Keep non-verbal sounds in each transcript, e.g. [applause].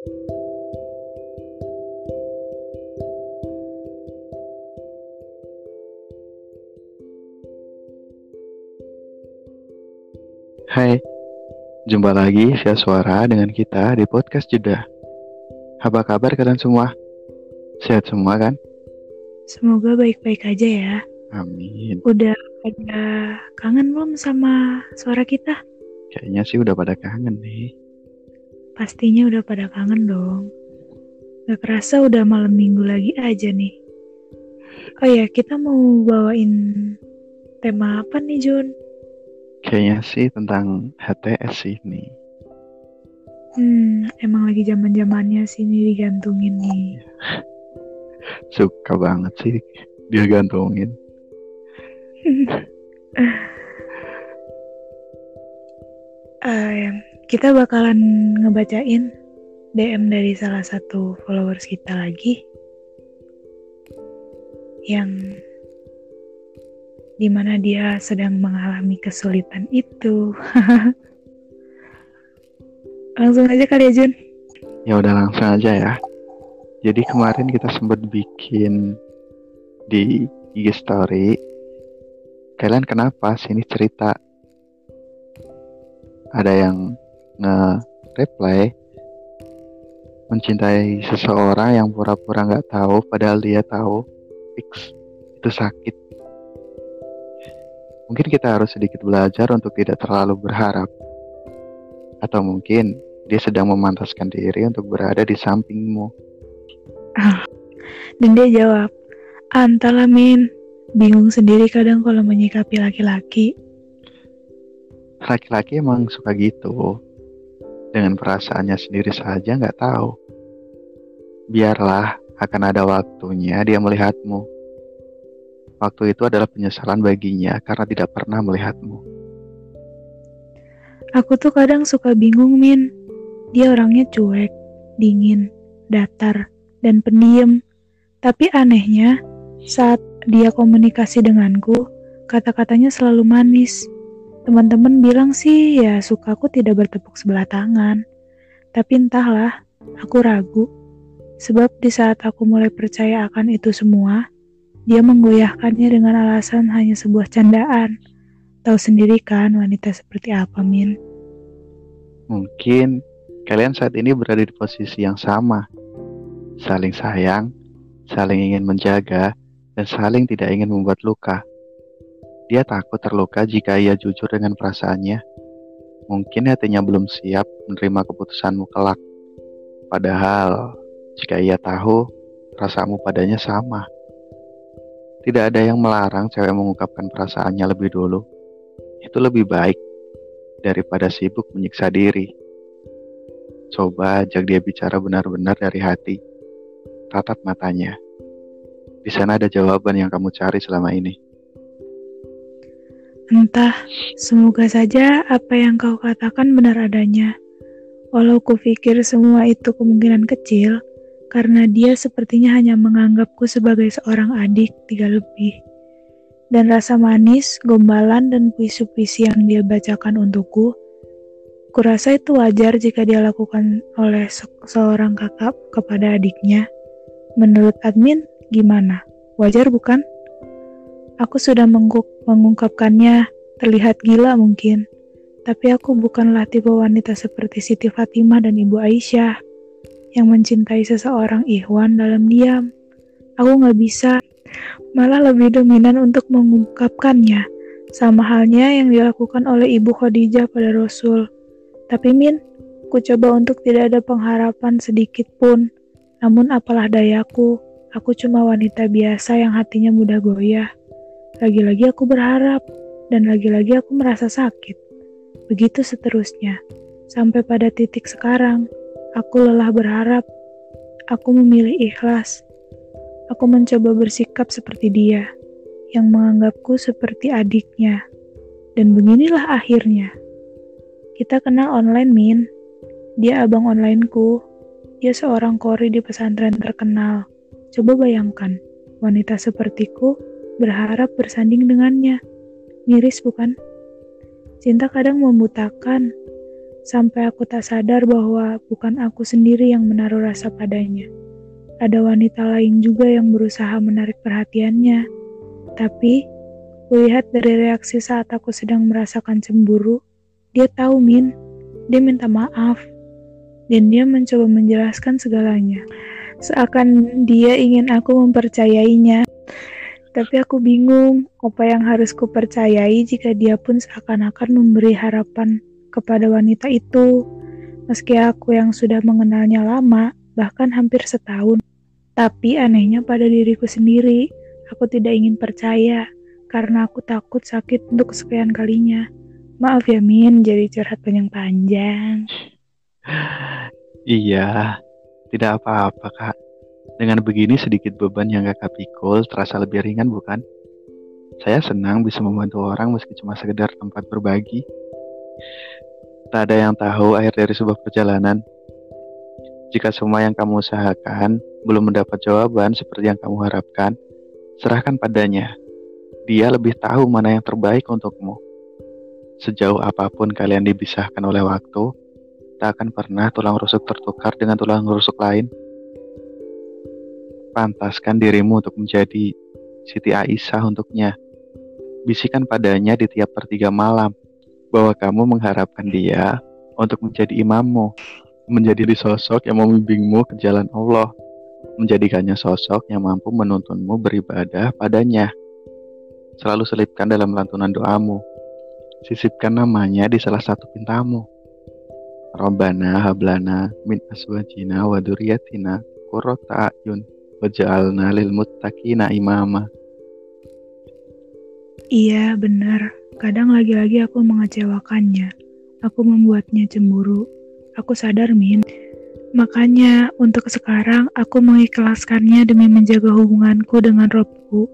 Hai, jumpa lagi via suara dengan kita di podcast Jeda. Apa kabar kalian semua? Sehat semua kan? Semoga baik-baik aja ya. Amin. Udah pada kangen belum sama suara kita? Kayaknya sih udah pada kangen nih. Pastinya udah pada kangen dong. Gak kerasa udah malam minggu lagi aja nih. Oh ya, kita mau bawain tema apa nih Jun? Kayaknya sih tentang HTS sih nih. Hmm, emang lagi zaman zamannya sini digantungin nih. [laughs] Suka banget sih dia gantungin. uh, [laughs] kita bakalan ngebacain DM dari salah satu followers kita lagi yang di mana dia sedang mengalami kesulitan itu. [laughs] langsung aja kali ya Jun. Ya udah langsung aja ya. Jadi kemarin kita sempat bikin di IG story. Kalian kenapa sini cerita? Ada yang nge-reply mencintai seseorang yang pura-pura nggak -pura tahu padahal dia tahu fix itu sakit Mungkin kita harus sedikit belajar untuk tidak terlalu berharap. Atau mungkin dia sedang memantaskan diri untuk berada di sampingmu. [laughs] Dan dia jawab, Antara Min, bingung sendiri kadang kalau menyikapi laki-laki. Laki-laki emang suka gitu. Dengan perasaannya sendiri saja nggak tahu. Biarlah akan ada waktunya dia melihatmu Waktu itu adalah penyesalan baginya karena tidak pernah melihatmu. Aku tuh kadang suka bingung, Min. Dia orangnya cuek, dingin, datar, dan pendiam. Tapi anehnya, saat dia komunikasi denganku, kata-katanya selalu manis. Teman-teman bilang sih ya sukaku tidak bertepuk sebelah tangan. Tapi entahlah, aku ragu. Sebab di saat aku mulai percaya akan itu semua, dia menggoyahkannya dengan alasan hanya sebuah candaan. Tahu sendiri kan wanita seperti apa, Min? Mungkin kalian saat ini berada di posisi yang sama. Saling sayang, saling ingin menjaga, dan saling tidak ingin membuat luka. Dia takut terluka jika ia jujur dengan perasaannya. Mungkin hatinya belum siap menerima keputusanmu kelak. Padahal, jika ia tahu, rasamu padanya sama. Tidak ada yang melarang cewek mengungkapkan perasaannya lebih dulu. Itu lebih baik daripada sibuk menyiksa diri. Coba ajak dia bicara benar-benar dari hati. Tatap matanya. Di sana ada jawaban yang kamu cari selama ini. Entah, semoga saja apa yang kau katakan benar adanya. Walau kupikir semua itu kemungkinan kecil, karena dia sepertinya hanya menganggapku sebagai seorang adik tiga lebih. Dan rasa manis, gombalan, dan puisi-puisi yang dia bacakan untukku, kurasa itu wajar jika dia lakukan oleh se seorang kakak kepada adiknya. Menurut admin, gimana? Wajar bukan? Aku sudah mengungkapkannya, terlihat gila mungkin. Tapi aku bukanlah tipe wanita seperti Siti Fatimah dan Ibu Aisyah yang mencintai seseorang Ikhwan dalam diam. Aku nggak bisa, malah lebih dominan untuk mengungkapkannya, sama halnya yang dilakukan oleh Ibu Khadijah pada Rasul. Tapi Min, ku coba untuk tidak ada pengharapan sedikit pun. Namun apalah dayaku, aku cuma wanita biasa yang hatinya mudah goyah. Lagi-lagi aku berharap, dan lagi-lagi aku merasa sakit. Begitu seterusnya, sampai pada titik sekarang, Aku lelah berharap. Aku memilih ikhlas. Aku mencoba bersikap seperti dia, yang menganggapku seperti adiknya. Dan beginilah akhirnya. Kita kenal online, Min. Dia abang onlineku. Dia seorang kori di pesantren terkenal. Coba bayangkan, wanita sepertiku berharap bersanding dengannya. Miris bukan? Cinta kadang membutakan, Sampai aku tak sadar bahwa bukan aku sendiri yang menaruh rasa padanya. Ada wanita lain juga yang berusaha menarik perhatiannya. Tapi, kulihat dari reaksi saat aku sedang merasakan cemburu, dia tahu Min, dia minta maaf. Dan dia mencoba menjelaskan segalanya. Seakan dia ingin aku mempercayainya. Tapi aku bingung apa yang harus kupercayai jika dia pun seakan-akan memberi harapan kepada wanita itu. Meski aku yang sudah mengenalnya lama, bahkan hampir setahun. Tapi anehnya pada diriku sendiri, aku tidak ingin percaya karena aku takut sakit untuk kesekian kalinya. Maaf ya Min, jadi curhat panjang-panjang. Iya, tidak apa-apa kak. Dengan begini sedikit beban yang kakak pikul terasa lebih ringan bukan? Saya senang bisa membantu orang meski cuma sekedar tempat berbagi. Tak ada yang tahu akhir dari sebuah perjalanan. Jika semua yang kamu usahakan belum mendapat jawaban seperti yang kamu harapkan, serahkan padanya. Dia lebih tahu mana yang terbaik untukmu. Sejauh apa pun kalian dipisahkan oleh waktu, tak akan pernah tulang rusuk tertukar dengan tulang rusuk lain pantaskan dirimu untuk menjadi Siti Aisyah untuknya. Bisikan padanya di tiap pertiga malam bahwa kamu mengharapkan dia untuk menjadi imammu, menjadi sosok yang membimbingmu ke jalan Allah, menjadikannya sosok yang mampu menuntunmu beribadah padanya. Selalu selipkan dalam lantunan doamu. Sisipkan namanya di salah satu pintamu. Robbana hablana min aswajina wa duriyatina qurrata ayun waj'alna lil muttaqina imama. Iya, benar. Kadang lagi-lagi aku mengecewakannya. Aku membuatnya cemburu. Aku sadar, Min. Makanya, untuk sekarang aku mengikhlaskannya demi menjaga hubunganku dengan Robku.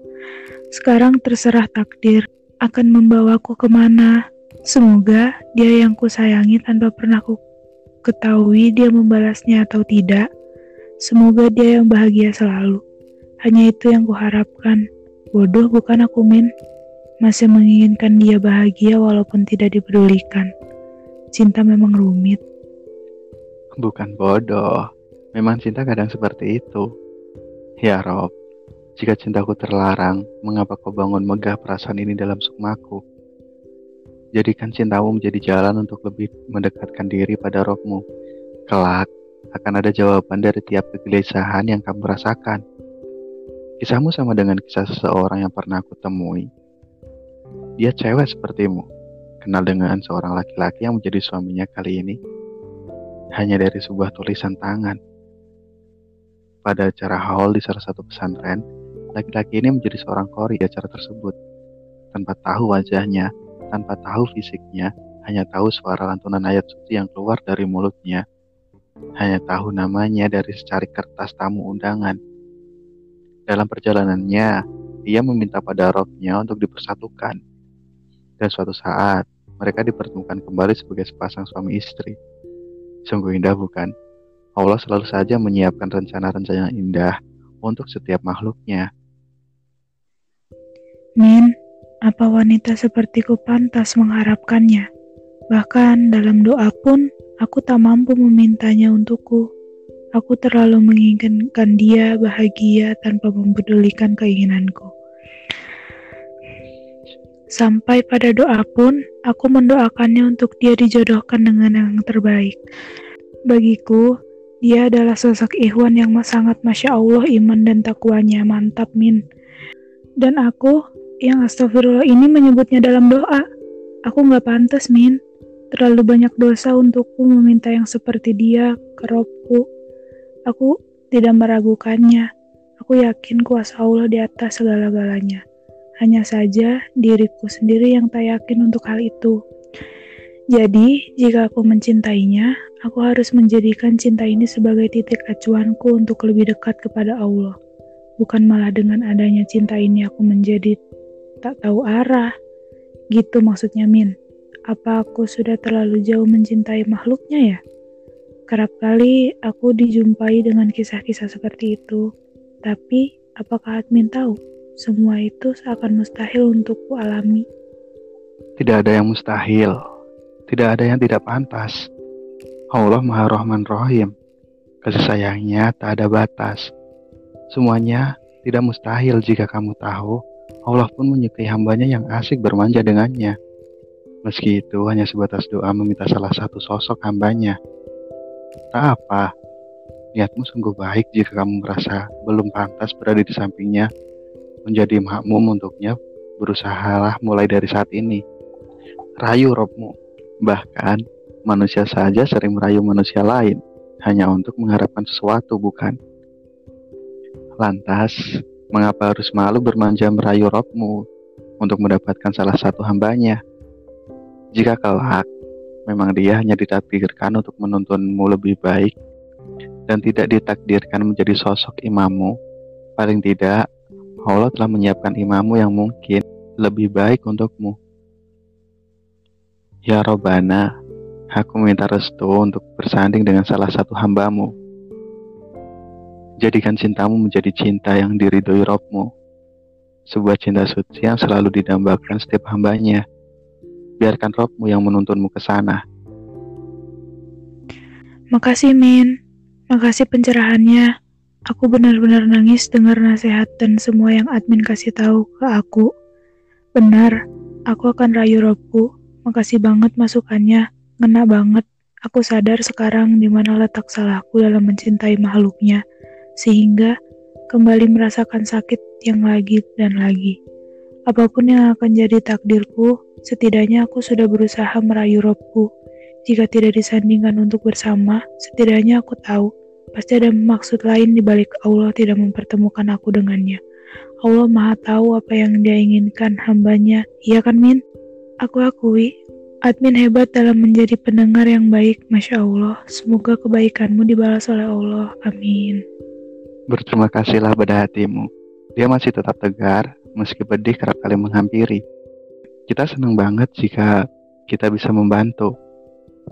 Sekarang terserah takdir akan membawaku ke mana. Semoga dia yang kusayangi tanpa pernah ku ketahui dia membalasnya atau tidak. Semoga dia yang bahagia selalu. Hanya itu yang kuharapkan. Bodoh bukan aku, Min. Masih menginginkan dia bahagia walaupun tidak dipedulikan. Cinta memang rumit. Bukan bodoh. Memang cinta kadang seperti itu. Ya Rob, jika cintaku terlarang, mengapa kau bangun megah perasaan ini dalam sukmaku? Jadikan cintamu menjadi jalan untuk lebih mendekatkan diri pada rohmu. Kelak, akan ada jawaban dari tiap kegelisahan yang kamu rasakan. Kisahmu sama dengan kisah seseorang yang pernah aku temui. Dia cewek sepertimu, kenal dengan seorang laki-laki yang menjadi suaminya kali ini hanya dari sebuah tulisan tangan. Pada acara haul di salah satu pesantren, laki-laki ini menjadi seorang kori di acara tersebut. Tanpa tahu wajahnya, tanpa tahu fisiknya, hanya tahu suara lantunan ayat suci yang keluar dari mulutnya hanya tahu namanya dari secari kertas tamu undangan. Dalam perjalanannya, ia meminta pada roknya untuk dipersatukan. Dan suatu saat, mereka dipertemukan kembali sebagai sepasang suami istri. Sungguh indah bukan? Allah selalu saja menyiapkan rencana-rencana indah untuk setiap makhluknya. Min, apa wanita sepertiku pantas mengharapkannya? Bahkan dalam doa pun Aku tak mampu memintanya untukku. Aku terlalu menginginkan dia bahagia tanpa mempedulikan keinginanku. Sampai pada doa pun, aku mendoakannya untuk dia dijodohkan dengan yang terbaik. Bagiku, dia adalah sosok Ikhwan yang sangat Masya Allah iman dan takwanya mantap min. Dan aku yang astagfirullah ini menyebutnya dalam doa. Aku nggak pantas min. Terlalu banyak dosa untukku meminta yang seperti dia ke Robku. Aku tidak meragukannya. Aku yakin kuasa Allah di atas segala-galanya. Hanya saja diriku sendiri yang tak yakin untuk hal itu. Jadi, jika aku mencintainya, aku harus menjadikan cinta ini sebagai titik acuanku untuk lebih dekat kepada Allah. Bukan malah dengan adanya cinta ini aku menjadi tak tahu arah. Gitu maksudnya Min. Apa aku sudah terlalu jauh mencintai makhluknya ya? Kerap kali aku dijumpai dengan kisah-kisah seperti itu. Tapi, apakah admin tahu? Semua itu seakan mustahil untukku alami. Tidak ada yang mustahil. Tidak ada yang tidak pantas. Allah Maha Rahman Rahim. Kasih sayangnya tak ada batas. Semuanya tidak mustahil jika kamu tahu Allah pun menyukai hambanya yang asik bermanja dengannya. Meski itu hanya sebatas doa meminta salah satu sosok hambanya. Tak apa, niatmu sungguh baik jika kamu merasa belum pantas berada di sampingnya. Menjadi makmum untuknya, berusahalah mulai dari saat ini. Rayu robmu, bahkan manusia saja sering merayu manusia lain, hanya untuk mengharapkan sesuatu bukan? Lantas, mengapa harus malu bermanja merayu robmu untuk mendapatkan salah satu hambanya? Jika kelak memang dia hanya ditakdirkan untuk menuntunmu lebih baik dan tidak ditakdirkan menjadi sosok imammu, paling tidak Allah telah menyiapkan imammu yang mungkin lebih baik untukmu. Ya Robbana, aku minta restu untuk bersanding dengan salah satu hambamu. Jadikan cintamu menjadi cinta yang diridhoi Robmu. Sebuah cinta suci yang selalu didambakan setiap hambanya. Biarkan Robmu yang menuntunmu ke sana. Makasih Min, makasih pencerahannya. Aku benar-benar nangis dengar nasihat dan semua yang admin kasih tahu ke aku. Benar, aku akan rayu Robku. Makasih banget masukannya, ngena banget. Aku sadar sekarang di mana letak salahku dalam mencintai makhluknya, sehingga kembali merasakan sakit yang lagi dan lagi. Apa pun yang akan jadi takdirku, setidaknya aku sudah berusaha merayu Robku. Jika tidak disandingkan untuk bersama, setidaknya aku tahu Pasti ada maksud lain di balik Allah tidak mempertemukan aku dengannya. Allah maha tahu apa yang dia inginkan hambanya. Iya kan Min? Aku akui, admin hebat dalam menjadi pendengar yang baik. Masya Allah, semoga kebaikanmu dibalas oleh Allah. Amin. Berterima kasihlah pada hatimu. Dia masih tetap tegar, meski pedih kerap kali menghampiri. Kita senang banget jika kita bisa membantu.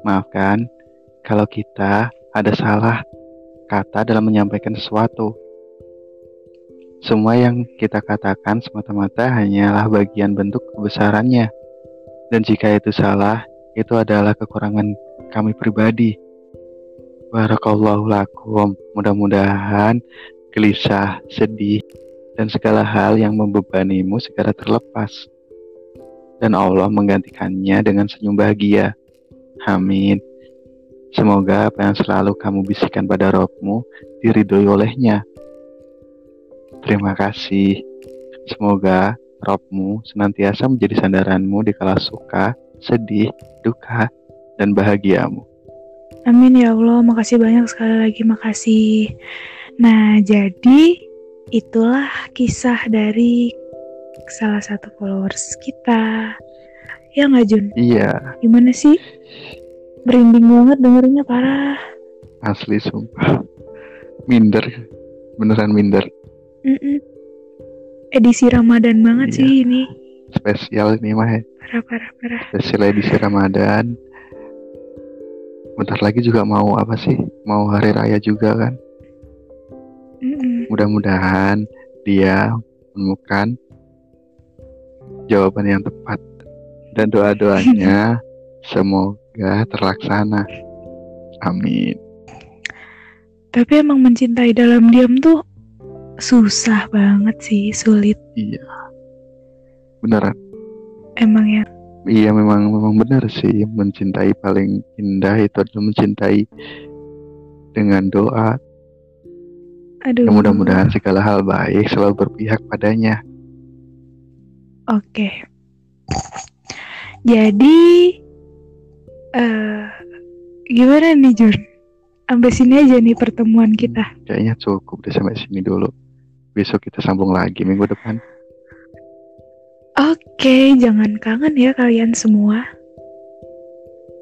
Maafkan kalau kita ada salah kata dalam menyampaikan sesuatu. Semua yang kita katakan semata-mata hanyalah bagian bentuk kebesarannya. Dan jika itu salah, itu adalah kekurangan kami pribadi. Barakallahu lakum. Mudah-mudahan gelisah, sedih, dan segala hal yang membebanimu segera terlepas. Dan Allah menggantikannya dengan senyum bahagia. Amin. Semoga apa yang selalu kamu bisikan pada rohmu diridhoi olehnya. Terima kasih. Semoga rohmu senantiasa menjadi sandaranmu di kala suka, sedih, duka, dan bahagiamu. Amin ya Allah, makasih banyak sekali lagi, makasih. Nah, jadi itulah kisah dari salah satu followers kita. Ya nggak Jun? Iya. Gimana sih? merinding banget dengernya parah asli sumpah minder beneran minder mm -mm. edisi Ramadan banget iya. sih ini spesial ini mah ya parah parah parah spesial edisi Ramadan bentar lagi juga mau apa sih mau hari raya juga kan mm -mm. mudah-mudahan dia menemukan jawaban yang tepat dan doa-doanya [laughs] semoga terlaksana. Amin. Tapi emang mencintai dalam diam tuh susah banget sih, sulit. Iya. Beneran. Emang ya. Iya memang memang benar sih mencintai paling indah itu adalah mencintai dengan doa. Aduh. mudah-mudahan segala hal baik selalu berpihak padanya. Oke. Jadi uh, gimana nih Jun? Sampai sini aja nih pertemuan kita. Kayaknya cukup deh sampai sini dulu. Besok kita sambung lagi minggu depan. Oke, jangan kangen ya kalian semua.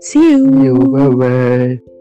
See you. Yo, bye bye.